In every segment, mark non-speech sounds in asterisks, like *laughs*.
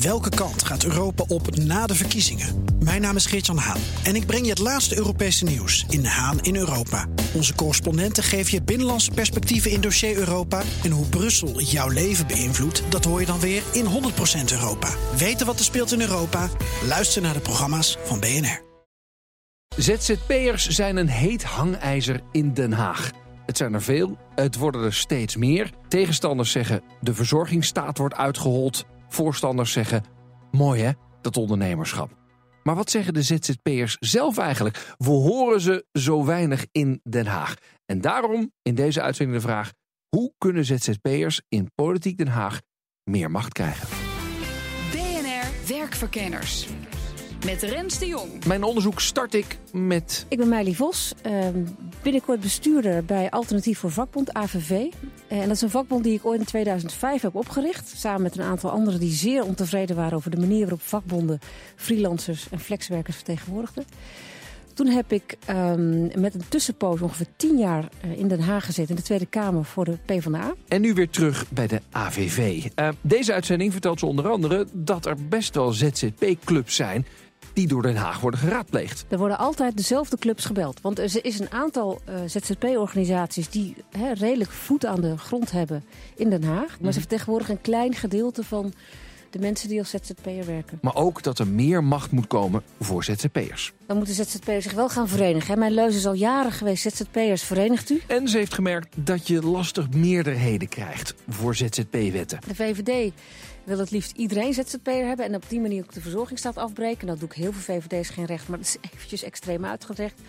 Welke kant gaat Europa op na de verkiezingen? Mijn naam is Geert-Jan Haan en ik breng je het laatste Europese nieuws in Haan in Europa. Onze correspondenten geven je binnenlandse perspectieven in dossier Europa. En hoe Brussel jouw leven beïnvloedt, dat hoor je dan weer in 100% Europa. Weten wat er speelt in Europa? Luister naar de programma's van BNR. ZZP'ers zijn een heet hangijzer in Den Haag. Het zijn er veel, het worden er steeds meer. Tegenstanders zeggen de verzorgingsstaat wordt uitgehold. Voorstanders zeggen mooi hè, dat ondernemerschap. Maar wat zeggen de ZZP'ers zelf eigenlijk? We horen ze zo weinig in Den Haag. En daarom in deze uitzending de vraag: hoe kunnen ZZP'ers in Politiek Den Haag meer macht krijgen? BNR Werkverkenners. Met Rens de Jong. Mijn onderzoek start ik met. Ik ben Meili Vos, ehm, binnenkort bestuurder bij Alternatief voor Vakbond, AVV. Eh, en dat is een vakbond die ik ooit in 2005 heb opgericht. Samen met een aantal anderen die zeer ontevreden waren over de manier waarop vakbonden freelancers en flexwerkers vertegenwoordigden. Toen heb ik ehm, met een tussenpoos ongeveer tien jaar eh, in Den Haag gezeten in de Tweede Kamer voor de PvdA. En nu weer terug bij de AVV. Uh, deze uitzending vertelt ze onder andere dat er best wel ZZP-clubs zijn die door Den Haag worden geraadpleegd. Er worden altijd dezelfde clubs gebeld. Want er is een aantal uh, ZZP-organisaties die redelijk voet aan de grond hebben in Den Haag. Maar mm. ze vertegenwoordigen een klein gedeelte van de mensen die als ZZP'er werken. Maar ook dat er meer macht moet komen voor ZZP'ers. Dan moeten ZZP'ers zich wel gaan verenigen. Mijn leuze is al jaren geweest, ZZP'ers verenigt u. En ze heeft gemerkt dat je lastig meerderheden krijgt voor ZZP-wetten. De VVD wil het liefst iedereen ZZP'er hebben... en op die manier ook de verzorgingsstaat afbreken. Dat doe ik heel veel VVD's geen recht, maar dat is *laughs* eventjes extreem uitgedrecht.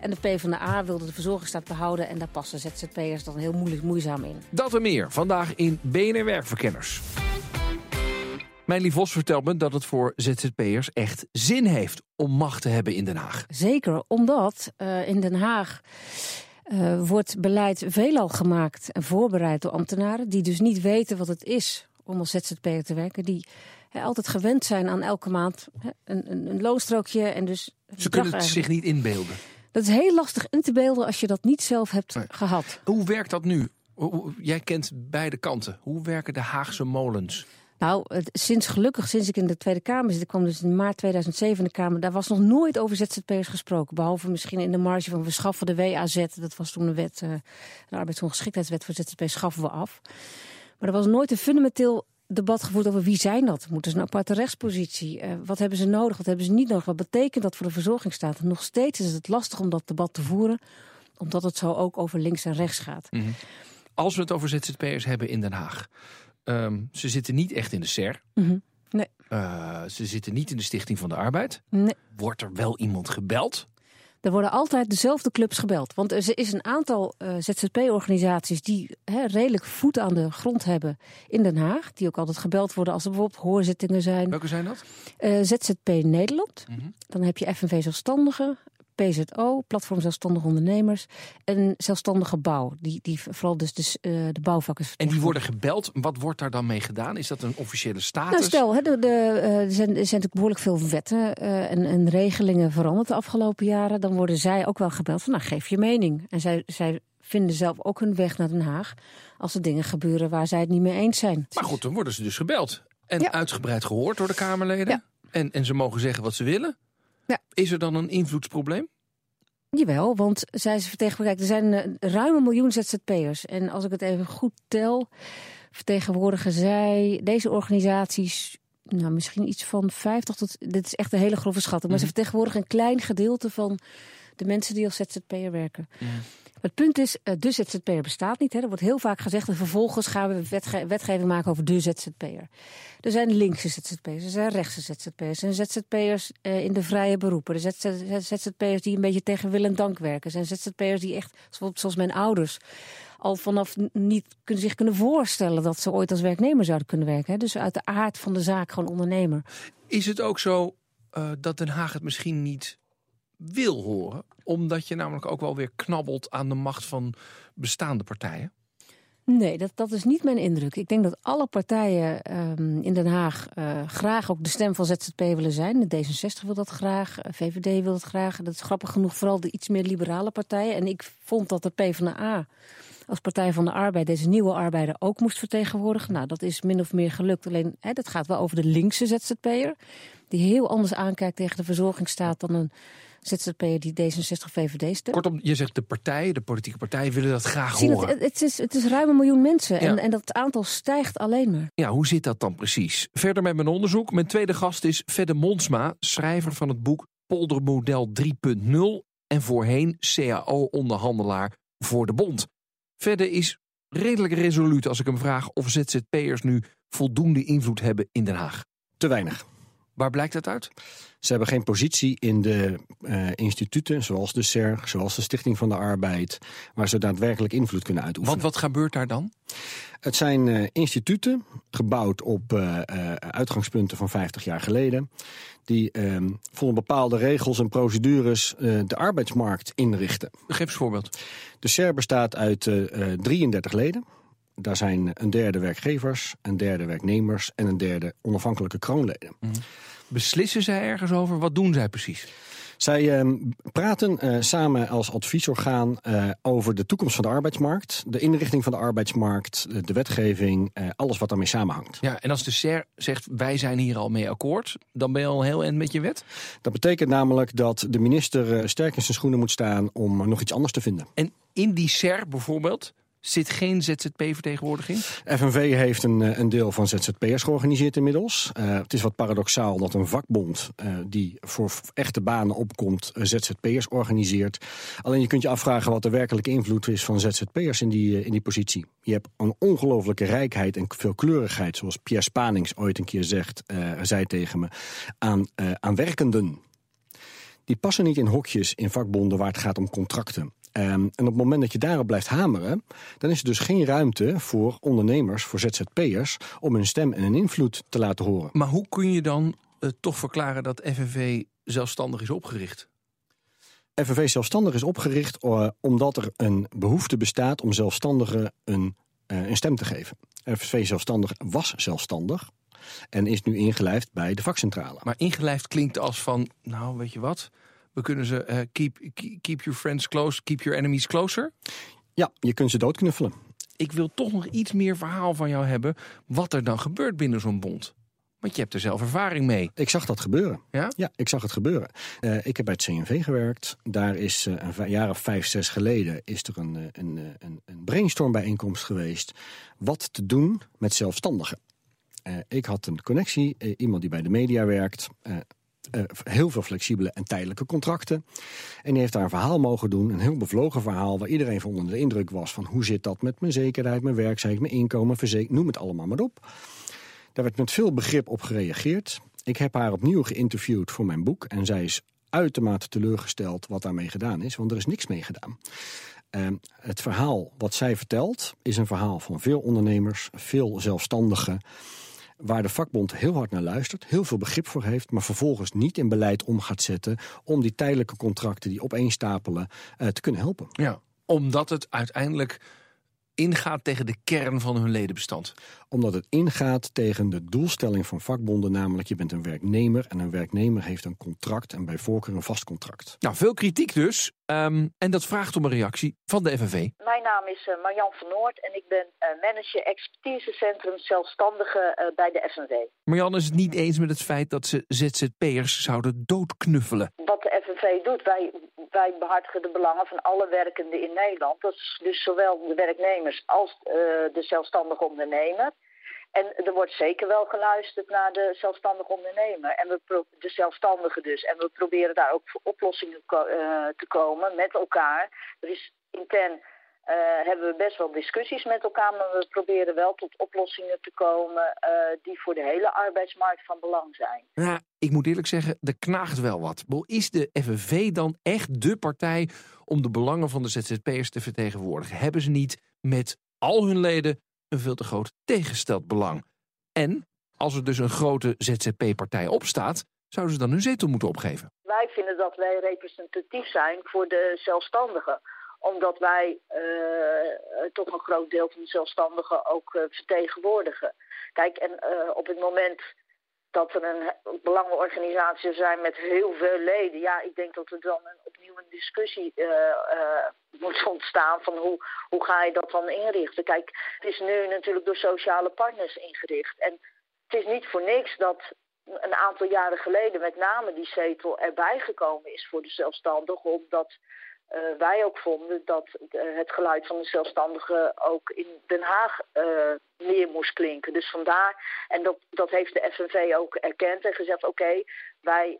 En de PvdA wilde de verzorgingsstaat behouden... en daar passen ZZP'ers dan heel moeilijk moeizaam in. Dat en meer, vandaag in BNR Werkverkenners. Mijn Vos vertelt me dat het voor ZZP'ers echt zin heeft om macht te hebben in Den Haag. Zeker, omdat uh, in Den Haag uh, wordt beleid veelal gemaakt en voorbereid door ambtenaren... die dus niet weten wat het is om als ZZP'er te werken. Die he, altijd gewend zijn aan elke maand he, een, een, een, loonstrookje. En dus Ze kunnen het zich niet inbeelden. Dat is heel lastig in te beelden als je dat niet zelf hebt nee. gehad. Hoe werkt dat nu? Jij kent beide kanten. Hoe werken de Haagse molens? Nou, sinds gelukkig, sinds ik in de Tweede Kamer zit, ik kwam dus in maart 2007 in de Kamer, daar was nog nooit over ZZP'ers gesproken. Behalve misschien in de marge van we schaffen de WAZ, dat was toen een wet, uh, de arbeidsongeschiktheidswet voor ZZP'ers schaffen we af. Maar er was nooit een fundamenteel debat gevoerd over wie zijn dat? Moeten ze een aparte rechtspositie? Uh, wat hebben ze nodig? Wat hebben ze niet nodig? Wat betekent dat voor de verzorgingsstaat? Nog steeds is het lastig om dat debat te voeren, omdat het zo ook over links en rechts gaat. Mm -hmm. Als we het over ZZP'ers hebben in Den Haag. Um, ze zitten niet echt in de SER. Mm -hmm. Nee. Uh, ze zitten niet in de Stichting van de Arbeid. Nee. Wordt er wel iemand gebeld? Er worden altijd dezelfde clubs gebeld. Want er is een aantal uh, ZZP-organisaties die he, redelijk voet aan de grond hebben in Den Haag. Die ook altijd gebeld worden als er bijvoorbeeld hoorzittingen zijn. Welke zijn dat? Uh, ZZP Nederland. Mm -hmm. Dan heb je FNV Zelfstandigen. PZO, Platform Zelfstandige Ondernemers en Zelfstandige Bouw. Die, die vooral dus, dus uh, de bouwvakkers En die worden gebeld. Wat wordt daar dan mee gedaan? Is dat een officiële status? Nou, stel, hè, de, de, uh, er, zijn, er zijn natuurlijk behoorlijk veel wetten uh, en, en, regelingen veranderd de afgelopen jaren. Dan worden zij ook wel gebeld van, nou, geef je mening. En zij, zij vinden zelf ook hun weg naar Den Haag als er dingen gebeuren waar zij het niet mee eens zijn. Maar goed, dan worden ze dus gebeld. En ja. uitgebreid gehoord door de Kamerleden. Ja. En, en ze mogen zeggen wat ze willen. Ja. Is er dan een invloedsprobleem? Jawel, want zij vertegenwoordigen. Er zijn uh, ruim een miljoen ZZP'ers. En als ik het even goed tel, vertegenwoordigen zij deze organisaties. Nou, misschien iets van 50 tot. Dit is echt een hele grove schatting. Maar mm -hmm. ze vertegenwoordigen een klein gedeelte van de mensen die als ZZP'er werken. Mm. Het punt is, de ZZP'er bestaat niet. Hè. Er wordt heel vaak gezegd en vervolgens gaan we wetge wetgeving maken over de ZZP'er. Er zijn linkse ZZP'ers, er zijn rechtse ZZP'ers, er zijn ZZP'ers uh, in de vrije beroepen. Er zijn ZZP'ers die een beetje tegen wil en dank werken. Er zijn ZZP'ers die echt, zoals mijn ouders, al vanaf niet zich kunnen voorstellen dat ze ooit als werknemer zouden kunnen werken. Hè. Dus uit de aard van de zaak gewoon ondernemer. Is het ook zo uh, dat Den Haag het misschien niet wil horen? Omdat je namelijk ook wel weer knabbelt aan de macht van bestaande partijen? Nee, dat, dat is niet mijn indruk. Ik denk dat alle partijen um, in Den Haag uh, graag ook de stem van ZZP willen zijn. De D66 wil dat graag, VVD wil dat graag. Dat is grappig genoeg vooral de iets meer liberale partijen. En ik vond dat de PvdA als Partij van de Arbeid deze nieuwe arbeider ook moest vertegenwoordigen. Nou, dat is min of meer gelukt. Alleen hè, dat gaat wel over de linkse ZZP'er. Die heel anders aankijkt tegen de verzorgingsstaat dan een ZZP'er die D66 VVD steunt. Kortom, je zegt de partij, de politieke partijen willen dat graag Zie horen. het, het, is, het is ruim een miljoen mensen Ja. en, en dat aantal stijgt alleen maar. Ja, hoe zit dat dan precies? Verder met mijn onderzoek. Mijn tweede gast is Fedde Monsma, schrijver van het boek Poldermodel 3.0 en voorheen CAO-onderhandelaar voor de Bond. Fedde is redelijk resoluut als ik hem vraag of ZZP'ers nu voldoende invloed hebben in Den Haag. Te weinig. Waar blijkt dat uit? Ze hebben geen positie in de eh, instituten, zoals de SER, zoals de Stichting van de Arbeid, waar ze daadwerkelijk invloed kunnen uitoefenen. Want wat gebeurt daar dan? Het zijn eh, instituten gebouwd op eh, uitgangspunten van 50 jaar geleden, die eh, volgens bepaalde regels en procedures de arbeidsmarkt inrichten. Geef eens een voorbeeld. De SER bestaat uit eh, eh, 33 leden. Daar zijn een derde werkgevers, een derde werknemers en een derde onafhankelijke kroonleden. Beslissen zij ergens over? Wat doen zij precies? Zij eh, praten eh, samen als adviesorgaan eh, over de toekomst van de arbeidsmarkt, de inrichting van de arbeidsmarkt, de, de wetgeving, eh, alles wat daarmee samenhangt. Ja, en als de SER zegt wij zijn hier al mee akkoord, dan ben je al heel eind met je wet. Dat betekent namelijk dat de minister sterk in zijn schoenen moet staan om nog iets anders te vinden. En in die SER bijvoorbeeld zit geen ZZP-vertegenwoordiging. FNV heeft een, eh, een deel van ZZP'ers georganiseerd inmiddels. Eh, het is wat paradoxaal dat een vakbond eh, die voor echte banen opkomt, ZZP'ers organiseert. Alleen je kunt je afvragen wat de werkelijke invloed is van ZZP'ers in die, in die positie. Je hebt een ongelofelijke rijkheid en veelkleurigheid, zoals Pierre Spanings ooit een keer zegt, zei tegen me, aan, aan werkenden. Die passen niet in hokjes in vakbonden waar het gaat om contracten. Ehm, en op het moment dat je daarop blijft hameren, dan is er dus geen ruimte voor ondernemers, voor ZZP'ers, om hun stem en hun invloed te laten horen. Maar hoe kun je dan eh, toch verklaren dat FNV zelfstandig is opgericht? FNV Zelfstandig is opgericht eh, omdat er een behoefte bestaat om zelfstandigen een, eh, een stem te geven. FNV Zelfstandig was zelfstandig en is nu ingelijfd bij de vakcentrale. Maar ingelijfd klinkt als van, nou weet je wat, we kunnen ze eh, keep, keep, your friends close, keep your enemies closer. Ja, je kunt ze doodknuffelen. Ik wil toch nog iets meer verhaal van jou hebben wat er dan gebeurt binnen zo'n bond. Want je hebt er zelf ervaring mee. Ik zag dat gebeuren. Ja? Ja, ik zag het gebeuren. Eh, ik heb bij het CNV gewerkt. Daar is eh, een jaar of vijf, zes geleden is er een, een, een, een brainstormbijeenkomst geweest. Wat te doen met zelfstandigen. Ik had een connectie, iemand die bij de media werkt. Eh, heel veel flexibele en tijdelijke contracten. En die heeft daar een verhaal mogen doen. Een heel bevlogen verhaal waar iedereen van onder de indruk was van hoe zit dat met mijn zekerheid, mijn werkzaamheid, mijn inkomen, verzekering, noem het allemaal maar op. Daar werd met veel begrip op gereageerd. Ik heb haar opnieuw geïnterviewd voor mijn boek. En zij is uitermate teleurgesteld wat daarmee gedaan is. Want er is niks mee gedaan. Ehm, het verhaal wat zij vertelt is een verhaal van veel ondernemers, veel zelfstandigen. Waar de vakbond heel hard naar luistert, heel veel begrip voor heeft, maar vervolgens niet in beleid om gaat zetten om die tijdelijke contracten die opeenstapelen eh, te kunnen helpen. Ja. Omdat het uiteindelijk ingaat tegen de kern van hun ledenbestand. Omdat het ingaat tegen de doelstelling van vakbonden, namelijk je bent een werknemer en een werknemer heeft een contract en bij voorkeur een vast contract. Nou, veel kritiek dus. Ehm, en dat vraagt om een reactie van de FNV. Mijn naam is eh, Marjan van Noord en ik ben eh, manager expertisecentrum zelfstandigen eh, bij de FNV. Marjan is het niet eens met het feit dat ze ZZP'ers zouden doodknuffelen. Wat de FNV doet, wij, wij behartigen de belangen van alle werkenden in Nederland. Dat is dus zowel de werknemers als de zelfstandige ondernemer. En er wordt zeker wel geluisterd naar de zelfstandige ondernemer. En we pro- de zelfstandigen dus. En we proberen daar ook voor oplossingen eh, te komen met elkaar. Er is intern eh, hebben we best wel discussies met elkaar, maar we proberen wel tot oplossingen te komen eh, die voor de hele arbeidsmarkt van belang zijn. Ja, ik moet eerlijk zeggen, er knaagt wel wat. Is de FNV dan echt de partij om de belangen van de ZZP'ers te vertegenwoordigen? Hebben ze niet met al hun leden een veel te groot tegengesteld belang? En als er dus een grote ZZP-partij opstaat, zouden ze dan hun zetel moeten opgeven? Wij vinden dat wij representatief zijn voor de zelfstandigen omdat wij eh, toch een groot deel van de zelfstandigen ook eh, vertegenwoordigen. Kijk, en eh, op het moment dat er een belangenorganisatie zijn met heel veel leden. Ja, ik denk dat er dan een, opnieuw een discussie uh, uh, moet ontstaan van hoe, hoe ga je dat dan inrichten. Kijk, het is nu natuurlijk door sociale partners ingericht. En het is niet voor niks dat een aantal jaren geleden met name die zetel erbij gekomen is voor de zelfstandigen. Omdat uh, wij ook vonden dat het geluid van de zelfstandigen ook in Den Haag meer moest klinken. Dus vandaar, en dat, dat heeft de FNV ook erkend en gezegd: oké, okay, wij,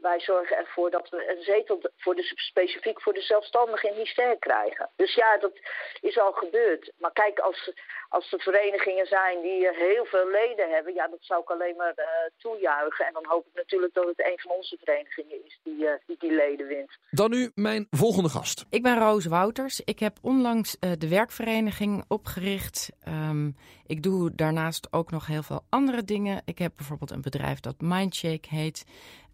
wij zorgen ervoor dat we een zetel voor de, specifiek voor de zelfstandigen in Hyster krijgen. Dus ja, dat is al gebeurd. Maar kijk, als, als er verenigingen zijn die heel veel leden hebben, ja, dat zou ik alleen maar toejuichen. En dan hoop ik natuurlijk dat het een van onze verenigingen is die die, die leden wint. Dan nu mijn volgende gast. Ik ben Roos Wouters. Ik heb onlangs uh, de werkvereniging opgericht. Um, ik doe daarnaast ook nog heel veel andere dingen. Ik heb bijvoorbeeld een bedrijf dat Mindshake heet.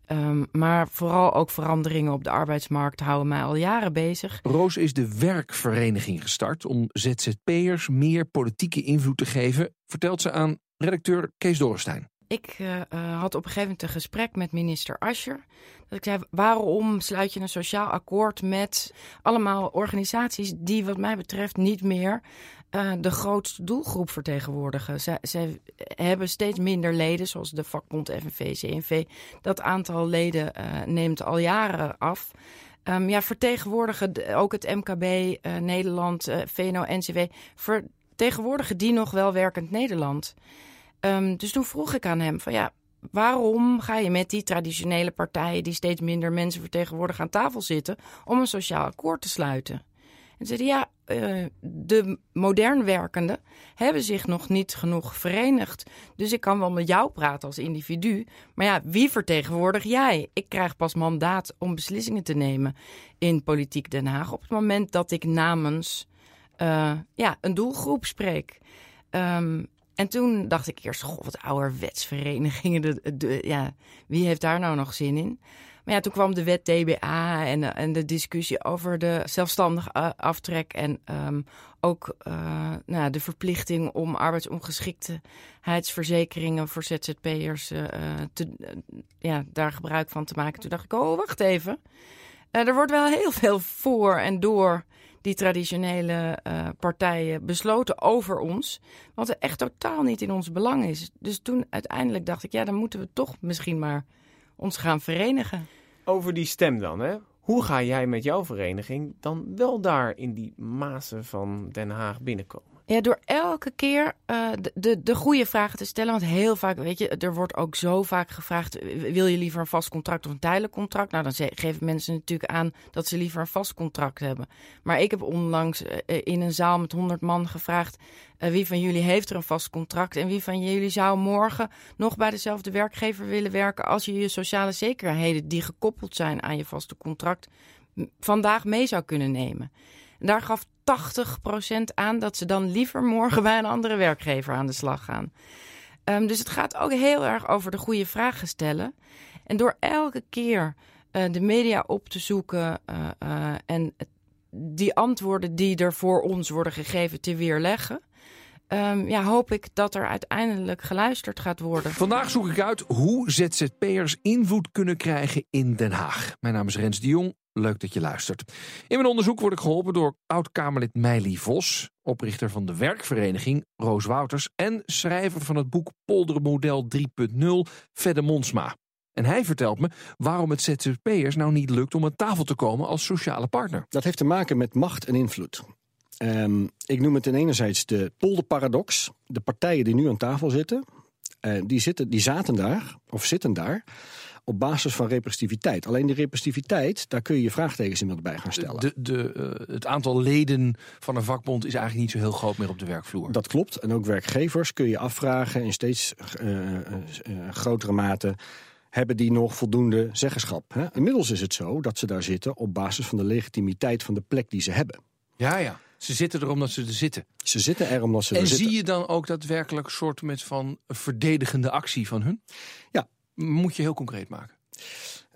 Um, maar vooral ook veranderingen op de arbeidsmarkt houden mij al jaren bezig. Roos is de werkvereniging gestart om ZZP'ers meer politieke invloed te geven, vertelt ze aan redacteur Kees Dorenstein. Ik uh, had op een gegeven moment een gesprek met minister Ascher. Dat ik zei, waarom sluit je een sociaal akkoord met allemaal organisaties die wat mij betreft niet meer uh, de grootste doelgroep vertegenwoordigen. Zij, hebben steeds minder leden, zoals de vakbond FNV, CNV. Dat aantal leden uh, neemt al jaren af. Um, ja, vertegenwoordigen ook het MKB, uh, Nederland, VNO, NCW. Vertegenwoordigen die nog wel werkend Nederland? Um, dus toen vroeg ik aan hem van ja, waarom ga je met die traditionele partijen die steeds minder mensen vertegenwoordigen aan tafel zitten om een sociaal akkoord te sluiten? En zeiden ja, uh, de modern werkenden hebben zich nog niet genoeg verenigd. Dus ik kan wel met jou praten als individu. Maar ja, wie vertegenwoordig jij? Ik krijg pas mandaat om beslissingen te nemen in Politiek Den Haag op het moment dat ik namens uh, ja, een doelgroep spreek. Um, en toen dacht ik eerst, goh, wat ouderwetsverenigingen. De, de, ja, wie heeft daar nou nog zin in? Maar ja, toen kwam de wet TBA en, en de discussie over de zelfstandig aftrek. En um, ook uh, nou, de verplichting om arbeidsongeschiktheidsverzekeringen voor ZZP'ers uh, te, ja, daar gebruik van te maken. Toen dacht ik, oh, wacht even. er wordt wel heel veel voor en door die traditionele partijen besloten over ons. Wat er echt totaal niet in ons belang is. Dus toen uiteindelijk dacht ik, ja, dan moeten we toch misschien maar ons gaan verenigen. Over die stem dan, hè? Hoe ga jij met jouw vereniging dan wel daar in die mazen van Den Haag binnenkomen? Ja, door elke keer uh, de, de, de goede vragen te stellen. Want heel vaak, weet je, er wordt ook zo vaak gevraagd: wil je liever een vast contract of een tijdelijk contract? Nou, dan geven mensen natuurlijk aan dat ze liever een vast contract hebben. Maar ik heb onlangs uh, in een zaal met 100 man gevraagd: wie van jullie heeft er een vast contract? En wie van jullie zou morgen nog bij dezelfde werkgever willen werken als je je sociale zekerheden die gekoppeld zijn aan je vaste contract vandaag mee zou kunnen nemen? Daar gaf 80% aan dat ze dan liever morgen bij een andere werkgever aan de slag gaan. Um, dus het gaat ook heel erg over de goede vragen stellen. En door elke keer uh, de media op te zoeken uh, uh, en die antwoorden die er voor ons worden gegeven te weerleggen. Um, ja, hoop ik dat er uiteindelijk geluisterd gaat worden. Vandaag zoek ik uit hoe ZZP'ers invloed kunnen krijgen in Den Haag. Mijn naam is Rens de Jong. Leuk dat je luistert. In mijn onderzoek word ik geholpen door oud-Kamerlid Meili Vos, oprichter van de werkvereniging Roos Wouters en schrijver van het boek Poldermodel 3.0 Fedde Monsma. En hij vertelt me waarom het ZZP'ers nou niet lukt om aan tafel te komen als sociale partner. Dat heeft te maken met macht en invloed. Um, ik noem het ten enerzijds de polderparadox. De partijen die nu aan tafel zitten, uh, die, zitten die zaten daar, of zitten daar op basis van representativiteit. Alleen die representativiteit, daar kun je je vraagtekens inmiddels bij gaan stellen. De, de, uh, het aantal leden van een vakbond is eigenlijk niet zo heel groot meer op de werkvloer. Dat klopt. En ook werkgevers kun je afvragen in steeds uh, uh, grotere mate hebben die nog voldoende zeggenschap. Hè? Inmiddels is het zo dat ze daar zitten op basis van de legitimiteit van de plek die ze hebben. Ja, ja. Ze zitten er omdat ze er zitten. Ze zitten er omdat ze en er zitten. En zie je dan ook daadwerkelijk een soort met van verdedigende actie van hun? Ja, moet je heel concreet maken.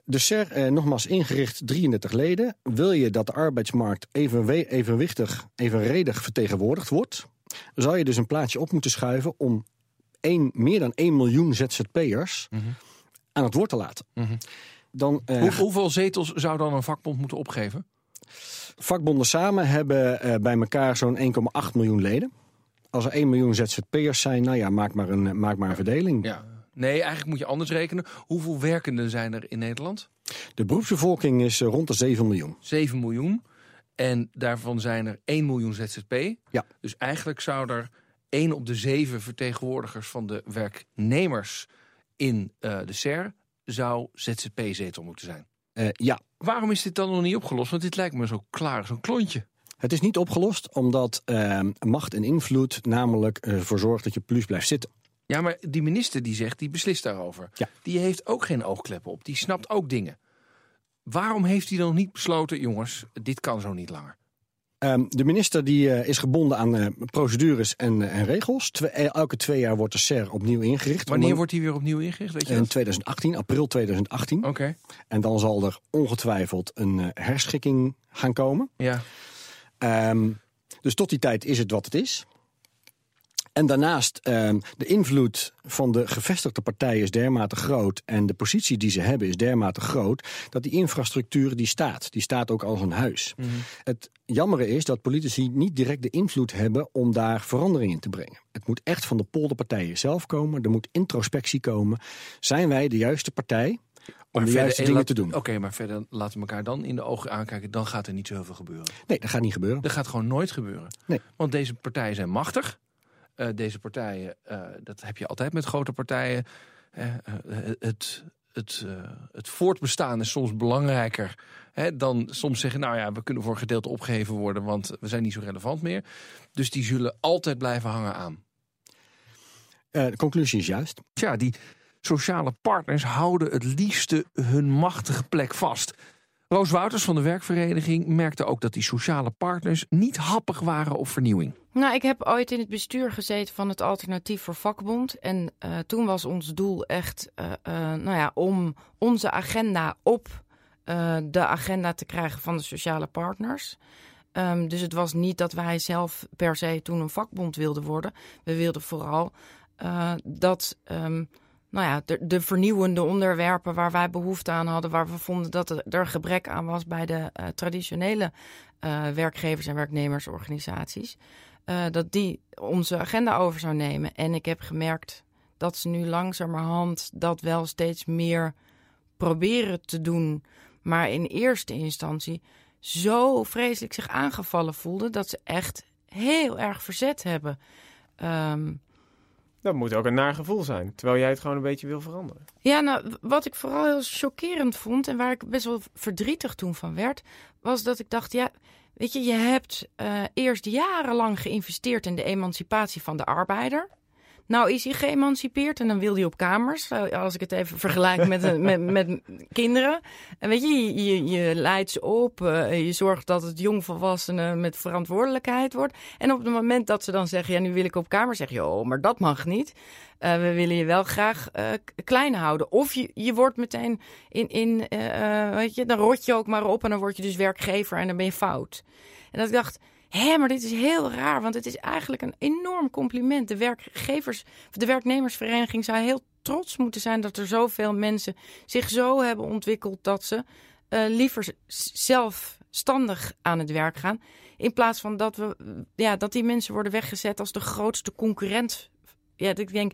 De SER, eh, nogmaals ingericht 33 leden. Wil je dat de arbeidsmarkt evenwe evenwichtig, evenredig vertegenwoordigd wordt, zou je dus een plaatje op moeten schuiven om één, meer dan 1 miljoen ZZP'ers Mhm. aan het woord te laten. Mhm. Dan, eh, Hoe- hoeveel zetels zou dan een vakbond moeten opgeven? Vakbonden samen hebben eh, bij elkaar zo'n 1,8 miljoen leden. Als er 1 miljoen ZZP'ers zijn, nou ja, maak maar een, maak maar een verdeling. Ja. Nee, eigenlijk moet je anders rekenen. Hoeveel werkenden zijn er in Nederland? De beroepsbevolking is eh, rond de 7 miljoen. 7 miljoen. En daarvan zijn er 1 miljoen ZZP. Ja. Dus eigenlijk zou er 1 op de 7 vertegenwoordigers van de werknemers in eh, de SER zou ZZP-zetel moeten zijn. Eh, ja, Waarom is dit dan nog niet opgelost? Want dit lijkt me zo klaar, zo'n klontje. het is niet opgelost omdat eh, macht en invloed namelijk ervoor zorgt dat je plus blijft zitten. Ja, maar die minister die zegt, die beslist daarover. Ja. Die heeft ook geen oogkleppen op. Die snapt ook dingen. Waarom heeft hij dan niet besloten, jongens, dit kan zo niet langer? Ehm, de minister die, eh, is gebonden aan eh, procedures en, eh, en regels. Twee- elke twee jaar wordt de SER opnieuw ingericht. Wanneer Om- wordt hij weer opnieuw ingericht? Weet je In dat? 2018, april 2018. Oké, En dan zal er ongetwijfeld een herschikking gaan komen. ja. Ehm, dus tot die tijd is het wat het is. En daarnaast, ehm, de invloed van de gevestigde partijen is dermate groot... en de positie die ze hebben is dermate groot... dat die infrastructuur die staat. Die staat ook als een huis. Mhm. Het jammere is dat politici niet direct de invloed hebben... om daar verandering in te brengen. Het moet echt van de polderpartijen zelf komen. Er moet introspectie komen. Zijn wij de juiste partij om Maar de juiste dingen laat- te doen? Oké, maar verder laten we elkaar dan in de ogen aankijken. Dan gaat er niet zo heel veel gebeuren. Nee, dat gaat niet gebeuren. Dat gaat gewoon nooit gebeuren. Nee. Want deze partijen zijn machtig. Eh, deze partijen, eh, dat heb je altijd met grote partijen. Eh, het, het, het voortbestaan is soms belangrijker hè, dan soms zeggen... nou ja, we kunnen voor een gedeelte opgeheven worden... want we zijn niet zo relevant meer. Dus die zullen altijd blijven hangen aan. De conclusie is juist. Tja, die sociale partners houden het liefste hun machtige plek vast. Roos Wouters van de werkvereniging merkte ook dat die sociale partners niet happig waren op vernieuwing. Nou, ik heb ooit in het bestuur gezeten van het Alternatief voor Vakbond. En eh, toen was ons doel echt eh, eh, nou ja, om onze agenda op de agenda te krijgen van de sociale partners. Ehm, dus het was niet dat wij zelf per se toen een vakbond wilden worden. We wilden vooral dat ehm, nou ja, de, de vernieuwende onderwerpen waar wij behoefte aan hadden, waar we vonden dat er, gebrek aan was bij de traditionele werkgevers- en werknemersorganisaties, eh, dat die onze agenda over zou nemen. En ik heb gemerkt dat ze nu langzamerhand dat wel steeds meer proberen te doen, maar in eerste instantie zo vreselijk zich aangevallen voelden dat ze echt heel erg verzet hebben. Ehm, Dat moet ook een naar gevoel zijn, terwijl jij het gewoon een beetje wil veranderen. Ja, nou, wat ik vooral heel chockerend vond en waar ik best wel verdrietig toen van werd, was dat ik dacht, ja, weet je, je hebt eh, eerst jarenlang geïnvesteerd in de emancipatie van de arbeider. Nou is hij geëmancipeerd en dan wil hij op kamers. eh, Als ik het even vergelijk met, een- met, *laughs* met kinderen. En weet je, je, je, leidt ze op. eh, je zorgt dat het jongvolwassenen met verantwoordelijkheid wordt. En op het moment dat ze dan zeggen, ja, nu wil ik op kamer, zeg je, oh, maar dat mag niet. Eh, we willen je wel graag eh, k- klein houden. Of je, je wordt meteen in, in eh, eh, weet je, dan rot je ook maar op en dan word je dus werkgever en dan ben je fout. En dat ik dacht, hé, maar dit is heel raar, want het is eigenlijk een enorm compliment. De werkgevers, de werknemersvereniging zou heel trots moeten zijn dat er zoveel mensen zich zo hebben ontwikkeld dat ze eh, liever zelfstandig aan het werk gaan. In plaats van dat, we, ja, dat die mensen worden weggezet als de grootste concurrent. Ja, ik denk,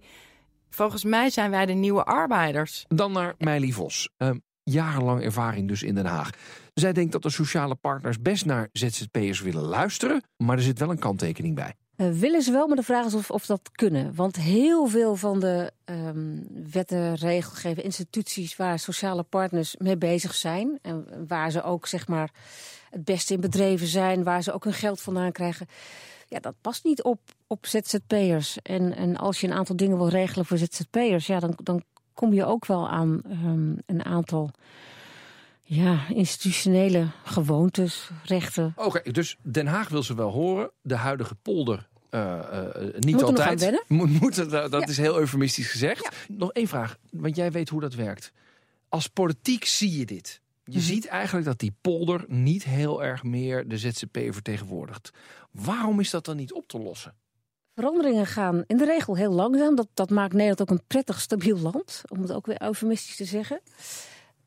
volgens mij zijn wij de nieuwe arbeiders. Dan naar Meili Vos. Ehm, jarenlang ervaring dus in Den Haag. Zij denkt dat de sociale partners best naar ZZP'ers willen luisteren, maar er zit wel een kanttekening bij. Eh, willen ze wel, maar de vraag is of, of dat kunnen. Want heel veel van de ehm, wetten, regelgeving, instituties waar sociale partners mee bezig zijn. En waar ze ook zeg maar het beste in bedreven zijn, waar ze ook hun geld vandaan krijgen. Ja, dat past niet op, op ZZP'ers. En, en als je een aantal dingen wil regelen voor ZZP'ers, ja, dan, dan kom je ook wel aan ehm, een aantal ja, institutionele gewoontes, rechten. Oké, dus Den Haag wil ze wel horen. De huidige polder eh, eh, niet Moet nog altijd. Moet, dat Ja. is heel eufemistisch gezegd. Nog één vraag, want jij weet hoe dat werkt. Als politiek zie je dit. Je Mhm. ziet eigenlijk dat die polder niet heel erg meer de ZZP vertegenwoordigt. Waarom is dat dan niet op te lossen? Veranderingen gaan in de regel heel langzaam. Dat, dat maakt Nederland ook een prettig stabiel land, om het ook weer eufemistisch te zeggen.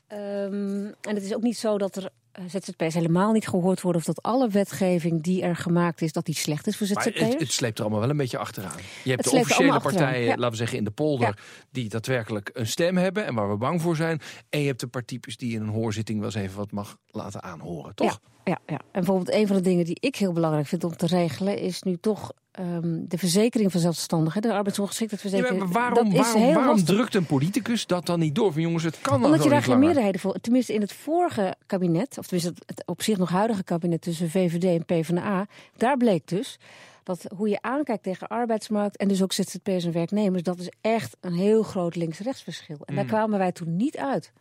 Ehm, en het is ook niet zo dat er eh, ZZP'ers helemaal niet gehoord worden... of dat alle wetgeving die er gemaakt is, dat die slecht is voor Maar ZZP'ers. het, het sleept er allemaal wel een beetje achteraan. Je hebt de sleept er officiële partijen, ja. laten we zeggen in de polder, Ja. die daadwerkelijk een stem hebben en waar we bang voor zijn. En je hebt een paar types die in een hoorzitting wel eens even wat mag laten aanhoren, toch? Ja, ja. En bijvoorbeeld een van de dingen die ik heel belangrijk vind om te regelen... is nu toch ehm, de verzekering van zelfstandigen. De Ja, arbeidsongeschiktheidsverzekering. maar waarom dat is waarom, drukt een politicus dat dan niet door? Van jongens, het kan dan Omdat je daar geen meerderheden voor... Tenminste in het vorige kabinet, of tenminste het op zich nog huidige kabinet... tussen VVD en PvdA, daar bleek dus... dat hoe je aankijkt tegen arbeidsmarkt en dus ook ZZP'ers en werknemers... dat is echt een heel groot links-rechts verschil. En daar Mm. kwamen wij toen niet uit.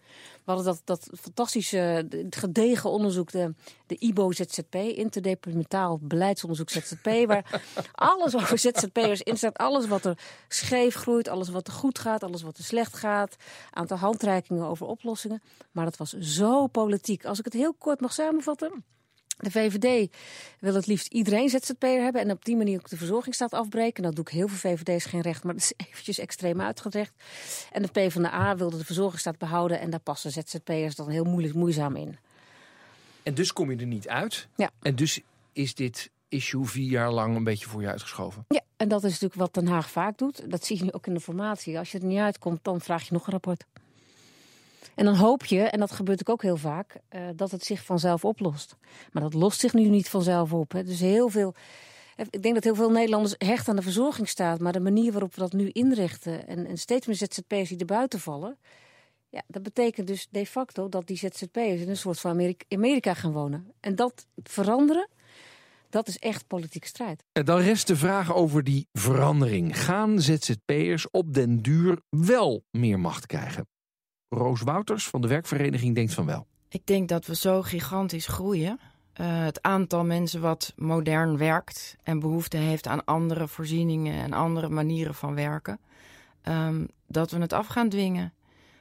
We hadden dat, dat fantastische, gedegen onderzoek, de, de IBO-ZZP, interdepartementaal beleidsonderzoek ZZP, waar *laughs* alles over ZZP'ers in staat. Alles wat er scheef groeit, alles wat er goed gaat, alles wat er slecht gaat. Aantal handreikingen over oplossingen. Maar dat was zo politiek. Als ik het heel kort mag samenvatten. De VVD wil het liefst iedereen ZZP'er hebben en op die manier ook de verzorgingsstaat afbreken. Dat doe ik heel veel VVD's geen recht, maar dat is *laughs* eventjes extreem uitgedrecht. En de PvdA wilde de verzorgingsstaat behouden en daar passen ZZP'ers dan heel moeilijk, moeizaam in. En dus kom je er niet uit. Ja. En dus is dit issue vier jaar lang een beetje voor je uitgeschoven. Ja, en dat is natuurlijk wat Den Haag vaak doet. Dat zie je nu ook in de formatie. Als je er niet uitkomt, dan vraag je nog een rapport. En dan hoop je, en dat gebeurt ook heel vaak, eh, dat het zich vanzelf oplost. Maar dat lost zich nu niet vanzelf op. Hè. Dus heel veel. Ik denk dat heel veel Nederlanders hecht aan de verzorgingsstaat. Maar de manier waarop we dat nu inrichten. En, en steeds meer ZZP'ers die er buiten vallen. Ja, dat betekent dus de facto dat die ZZP'ers in een soort van Amerika, gaan wonen. En dat veranderen, dat is echt politieke strijd. Dan rest de vraag over die verandering. Gaan ZZP'ers op den duur wel meer macht krijgen? Roos Wouters van de werkvereniging denkt van wel. Ik denk dat we zo gigantisch groeien. Eh, het aantal mensen wat modern werkt en behoefte heeft aan andere voorzieningen en andere manieren van werken, ehm, dat we het af gaan dwingen.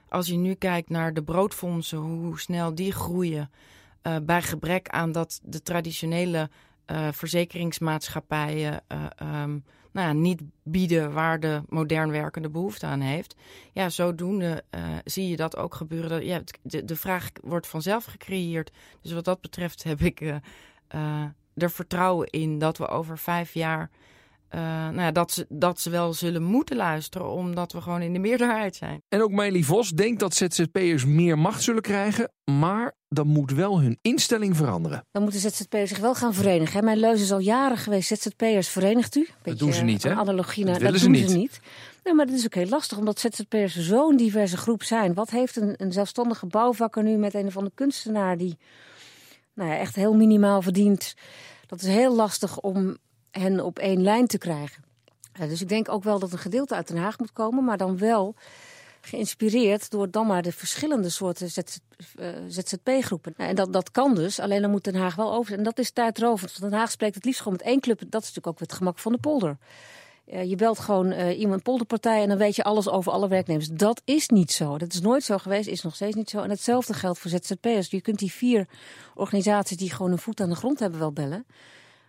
Als je nu kijkt naar de broodfondsen, hoe snel die groeien, eh, bij gebrek aan dat de traditionele eh, verzekeringsmaatschappijen eh, ehm, nou ja, niet bieden waar de modern werkende behoefte aan heeft. Ja, zodoende eh, zie je dat ook gebeuren. Ja, de, de vraag wordt vanzelf gecreëerd. Dus wat dat betreft heb ik eh, eh, er vertrouwen in dat we over vijf jaar. Eh, nou ja, dat, ze, dat ze wel zullen moeten luisteren, omdat we gewoon in de meerderheid zijn. En ook Meili Vos denkt dat ZZP'ers meer macht zullen krijgen. Maar dan moet wel hun instelling veranderen. Dan moeten ZZP'ers zich wel gaan verenigen. hè. Mijn leus is al jaren geweest. ZZP'ers verenigt u. Beetje, doen ze niet, hè? Analogie Dat naar, willen dat ze doen niet. ze niet. Nee, maar dat is ook heel lastig, omdat ZZP'ers zo'n diverse groep zijn. Wat heeft een, een zelfstandige bouwvakker nu met een of andere kunstenaar die nou ja, echt heel minimaal verdient? Dat is heel lastig om hen op één lijn te krijgen. Ja, dus ik denk ook wel dat een gedeelte uit Den Haag moet komen, maar dan wel geïnspireerd door dan maar de verschillende soorten ZZ, eh, ZZP-groepen. En dat, dat kan dus, alleen dan moet Den Haag wel over. En dat is tijdrovend, want Den Haag spreekt het liefst gewoon met één club. Dat is natuurlijk ook het gemak van de polder. Eh, je belt gewoon eh, iemand polderpartij en dan weet je alles over alle werknemers. Dat is niet zo. Dat is nooit zo geweest, is nog steeds niet zo. En hetzelfde geldt voor ZZP'ers. Je kunt die vier organisaties die gewoon een voet aan de grond hebben wel bellen.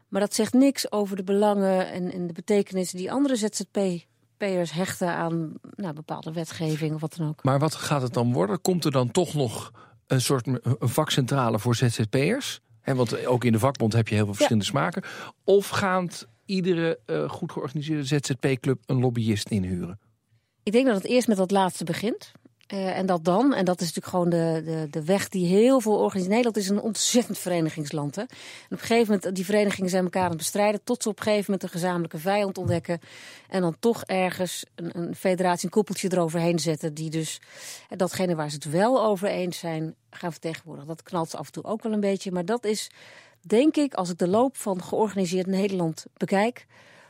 Maar dat zegt niks over de belangen en, en de betekenis die andere ZZP'ers hechten aan nou, bepaalde wetgeving of wat dan ook. Maar wat gaat het dan worden? Komt er dan toch nog een soort een vakcentrale voor ZZP'ers? Hè, want ook in de vakbond heb je heel veel verschillende smaken. Of gaat iedere eh, goed georganiseerde ZZP-club een lobbyist inhuren? Ik denk dat het eerst met dat laatste begint. Eh, en dat dan, en dat is natuurlijk gewoon de, de, de weg die heel veel organisaties. Nederland is een ontzettend verenigingsland. Hè? En op een gegeven moment, die verenigingen zijn elkaar aan het bestrijden. Tot ze op een gegeven moment een gezamenlijke vijand ontdekken. En dan toch ergens een, een federatie, een koepeltje eroverheen zetten. Die dus eh, datgene waar ze het wel over eens zijn, gaan vertegenwoordigen. Dat knalt af en toe ook wel een beetje. Maar dat is, denk ik, als ik de loop van georganiseerd Nederland bekijk.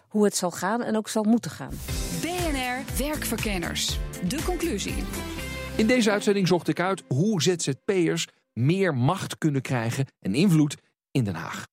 Hoe het zal gaan en ook zal moeten gaan. BNR Werkverkenners. De conclusie. In deze uitzending zocht ik uit hoe ZZP'ers meer macht kunnen krijgen en invloed in Den Haag.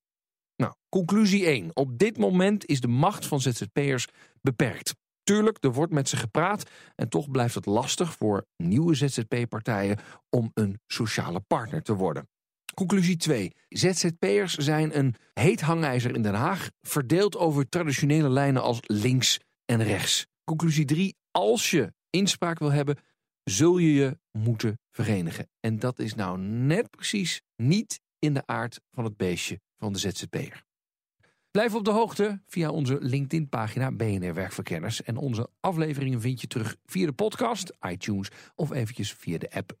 Nou, conclusie 1. Op dit moment is de macht van ZZP'ers beperkt. Tuurlijk, er wordt met ze gepraat en toch blijft het lastig voor nieuwe ZZP-partijen om een sociale partner te worden. Conclusie 2. ZZP'ers zijn een heet hangijzer in Den Haag, verdeeld over traditionele lijnen als links en rechts. Conclusie 3. Als je inspraak wil hebben, zul je je moeten verenigen. En dat is nou net precies niet in de aard van het beestje van de ZZP'er. Blijf op de hoogte via onze LinkedIn-pagina BNR Werkverkenners. En onze afleveringen vind je terug via de podcast, iTunes of eventjes via de app.